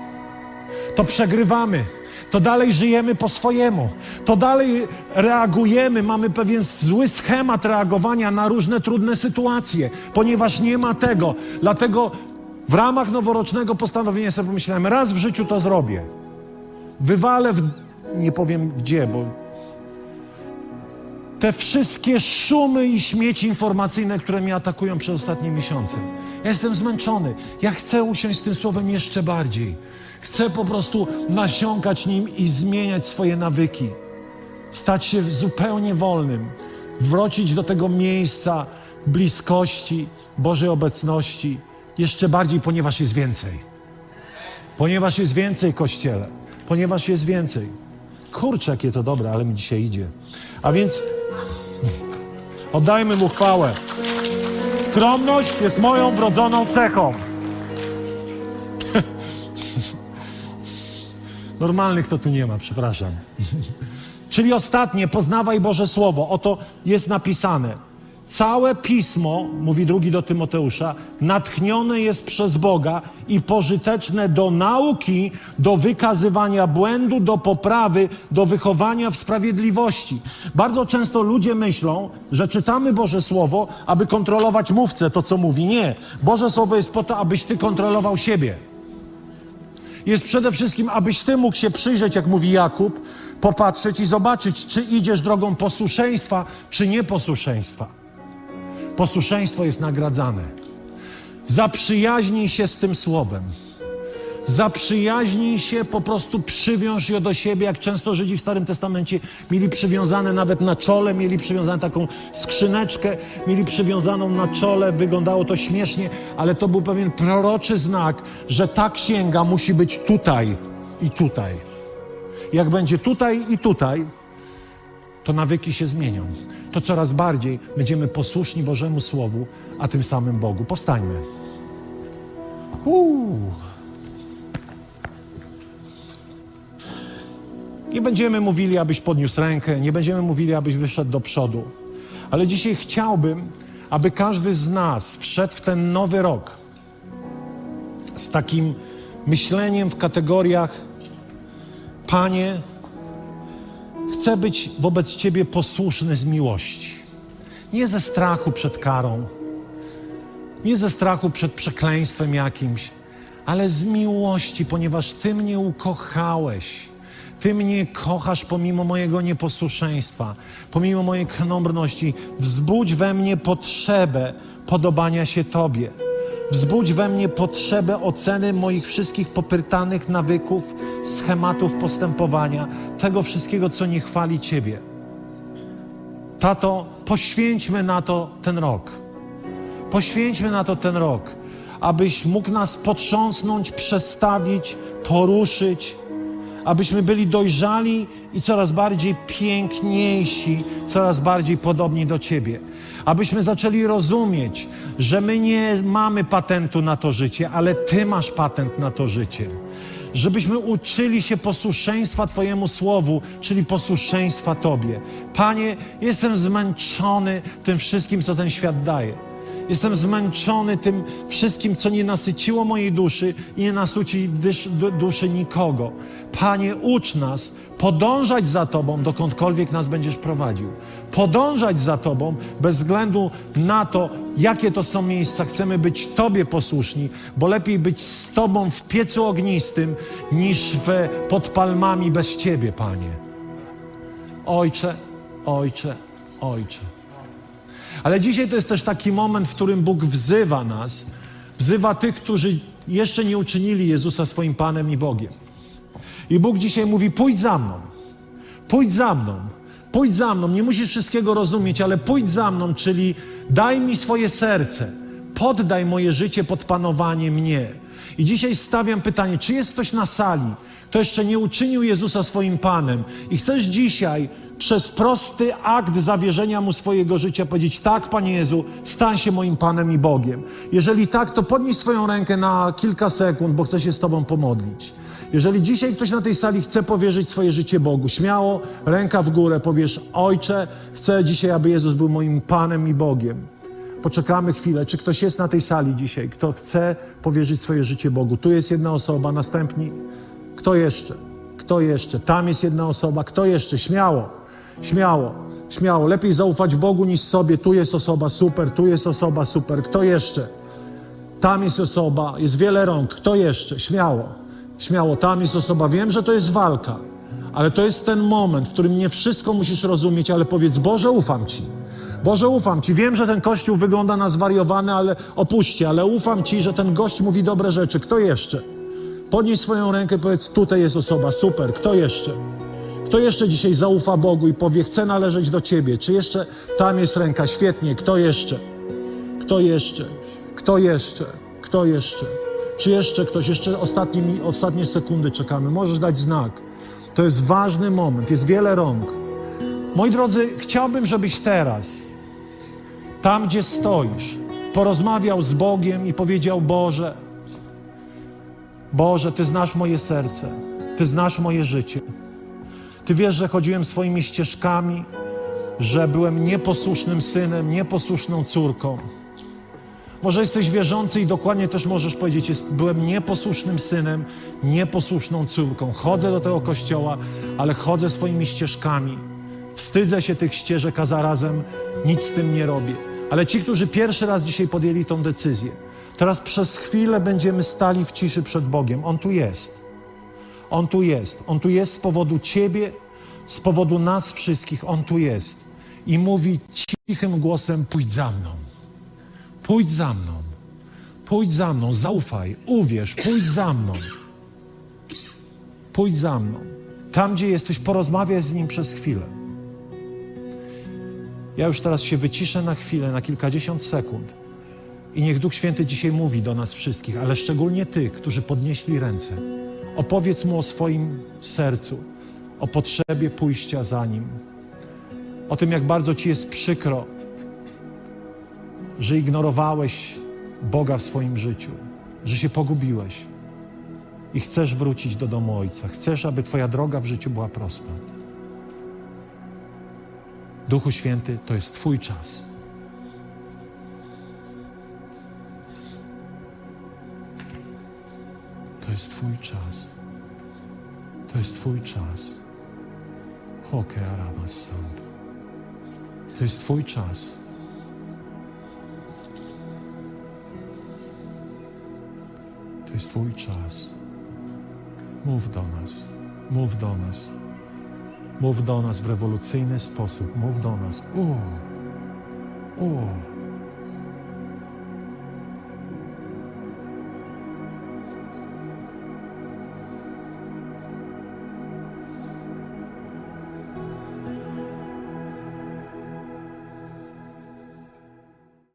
To przegrywamy. To dalej żyjemy po swojemu. To dalej reagujemy, mamy pewien zły schemat reagowania na różne trudne sytuacje, ponieważ nie ma tego. Dlatego w ramach noworocznego postanowienia sobie pomyślałem, raz w życiu to zrobię. Wywalę w... nie powiem gdzie, bo te wszystkie szumy i śmieci informacyjne, które mnie atakują przez ostatnie miesiące. Ja jestem zmęczony. Ja chcę usiąść z tym słowem jeszcze bardziej. Chcę po prostu nasiąkać nim i zmieniać swoje nawyki. Stać się zupełnie wolnym. Wrócić do tego miejsca bliskości, Bożej obecności. Jeszcze bardziej, ponieważ jest więcej. Ponieważ jest więcej, Kościele. Ponieważ jest więcej. Kurczę, jakie to dobre, ale mi dzisiaj idzie. A więc Oddajmy mu chwałę. Skromność jest moją wrodzoną cechą. Normalnych to tu nie ma, przepraszam. Czyli ostatnie, poznawaj Boże Słowo. Oto jest napisane. Całe pismo, mówi drugi do Tymoteusza, natchnione jest przez Boga i pożyteczne do nauki, do wykazywania błędu, do poprawy, do wychowania w sprawiedliwości. Bardzo często ludzie myślą, że czytamy Boże Słowo, aby kontrolować mówcę, to co mówi. Nie. Boże Słowo jest po to, abyś ty kontrolował siebie. Jest przede wszystkim, abyś ty mógł się przyjrzeć, jak mówi Jakub, popatrzeć i zobaczyć, czy idziesz drogą posłuszeństwa, czy nieposłuszeństwa. Posłuszeństwo jest nagradzane. Zaprzyjaźnij się z tym słowem. Zaprzyjaźnij się, po prostu przywiąż je do siebie, jak często Żydzi w Starym Testamencie mieli przywiązane nawet na czole, mieli przywiązaną taką skrzyneczkę, mieli przywiązaną na czole, wyglądało to śmiesznie, ale to był pewien proroczy znak, że ta księga musi być tutaj i tutaj. Jak będzie tutaj i tutaj, to nawyki się zmienią. To coraz bardziej będziemy posłuszni Bożemu Słowu, a tym samym Bogu. Powstańmy. Uuu. Nie będziemy mówili, abyś podniósł rękę, nie będziemy mówili, abyś wyszedł do przodu. Ale dzisiaj chciałbym, aby każdy z nas wszedł w ten nowy rok z takim myśleniem w kategoriach: Panie, Chcę być wobec Ciebie posłuszny z miłości. Nie ze strachu przed karą, nie ze strachu przed przekleństwem jakimś, ale z miłości, ponieważ Ty mnie ukochałeś. Ty mnie kochasz pomimo mojego nieposłuszeństwa, pomimo mojej krnąbrności. Wzbudź we mnie potrzebę podobania się Tobie. Wzbudź we mnie potrzebę oceny moich wszystkich popytanych nawyków, schematów postępowania, tego wszystkiego, co nie chwali Ciebie. Tato, poświęćmy na to ten rok. Poświęćmy na to ten rok, abyś mógł nas potrząsnąć, przestawić, poruszyć, abyśmy byli dojrzali i coraz bardziej piękniejsi, coraz bardziej podobni do Ciebie. Abyśmy zaczęli rozumieć, że my nie mamy patentu na to życie, ale Ty masz patent na to życie. Żebyśmy uczyli się posłuszeństwa Twojemu słowu, czyli posłuszeństwa Tobie. Panie, jestem zmęczony tym wszystkim, co ten świat daje. Jestem zmęczony tym wszystkim, co nie nasyciło mojej duszy i nie du, duszy nikogo. Panie, ucz nas podążać za Tobą, dokądkolwiek nas będziesz prowadził. Podążać za Tobą bez względu na to, jakie to są miejsca. Chcemy być Tobie posłuszni, bo lepiej być z Tobą w piecu ognistym niż w, pod palmami bez Ciebie, Panie. Ojcze, Ojcze, Ojcze. Ale dzisiaj to jest też taki moment, w którym Bóg wzywa nas, wzywa tych, którzy jeszcze nie uczynili Jezusa swoim Panem i Bogiem. I Bóg dzisiaj mówi: pójdź za mną, pójdź za mną, pójdź za mną. Nie musisz wszystkiego rozumieć, ale pójdź za mną, czyli daj mi swoje serce, poddaj moje życie pod panowanie mnie. I dzisiaj stawiam pytanie: czy jest ktoś na sali, kto jeszcze nie uczynił Jezusa swoim Panem i chcesz dzisiaj przez prosty akt zawierzenia Mu swojego życia powiedzieć: Tak, Panie Jezu, stań się moim Panem i Bogiem. Jeżeli tak, to podnieś swoją rękę na kilka sekund, bo chcę się z Tobą pomodlić. Jeżeli dzisiaj ktoś na tej sali chce powierzyć swoje życie Bogu, śmiało, ręka w górę, powiesz: Ojcze, chcę dzisiaj, aby Jezus był moim Panem i Bogiem. Poczekamy chwilę. Czy ktoś jest na tej sali dzisiaj, kto chce powierzyć swoje życie Bogu? Tu jest jedna osoba, następni. Kto jeszcze? Kto jeszcze? Tam jest jedna osoba. Kto jeszcze? Śmiało, śmiało, śmiało. Lepiej zaufać Bogu niż sobie. Tu jest osoba, super, tu jest osoba, super. Kto jeszcze? Tam jest osoba, jest wiele rąk. Kto jeszcze? Śmiało, śmiało. Tam jest osoba. Wiem, że to jest walka, ale to jest ten moment, w którym nie wszystko musisz rozumieć, ale powiedz: Boże, ufam Ci. Boże, ufam Ci. Wiem, że ten kościół wygląda na zwariowany, ale opuśćcie, ale ufam Ci, że ten gość mówi dobre rzeczy. Kto jeszcze? Podnieś swoją rękę i powiedz: Tutaj jest osoba, super. Kto jeszcze? Kto jeszcze dzisiaj zaufa Bogu i powie: Chcę należeć do Ciebie? Czy jeszcze tam jest ręka? Świetnie. Kto jeszcze? Kto jeszcze? Kto jeszcze? Kto jeszcze? Czy jeszcze ktoś? Jeszcze ostatnie, ostatnie sekundy czekamy. Możesz dać znak. To jest ważny moment. Jest wiele rąk. Moi drodzy, chciałbym, żebyś teraz, tam gdzie stoisz, porozmawiał z Bogiem i powiedział: Boże, Boże, Ty znasz moje serce, Ty znasz moje życie. Ty wiesz, że chodziłem swoimi ścieżkami, że byłem nieposłusznym synem, nieposłuszną córką. Może jesteś wierzący i dokładnie też możesz powiedzieć: jest, Byłem nieposłusznym synem, nieposłuszną córką. Chodzę do tego kościoła, ale chodzę swoimi ścieżkami. Wstydzę się tych ścieżek, a zarazem nic z tym nie robię. Ale ci, którzy pierwszy raz dzisiaj podjęli tą decyzję, teraz przez chwilę będziemy stali w ciszy przed Bogiem. On tu jest. On tu jest. On tu jest z powodu Ciebie, z powodu nas wszystkich. On tu jest. I mówi cichym głosem: Pójdź za mną. Pójdź za mną. Pójdź za mną. Zaufaj. Uwierz. Pójdź za mną. Pójdź za mną. Tam, gdzie jesteś, porozmawiaj z Nim przez chwilę. Ja już teraz się wyciszę na chwilę, na kilkadziesiąt sekund. I niech Duch Święty dzisiaj mówi do nas wszystkich, ale szczególnie tych, którzy podnieśli ręce. Opowiedz mu o swoim sercu, o potrzebie pójścia za nim, o tym, jak bardzo ci jest przykro, że ignorowałeś Boga w swoim życiu, że się pogubiłeś i chcesz wrócić do domu Ojca. Chcesz, aby Twoja droga w życiu była prosta. Duchu Święty, to jest Twój czas. To jest Twój czas. To jest Twój czas. Hoke Arabas Sand. To jest Twój czas. To jest Twój czas. Mów do nas. Mów do nas. Mów do nas w rewolucyjny sposób. Mów do nas. O, o.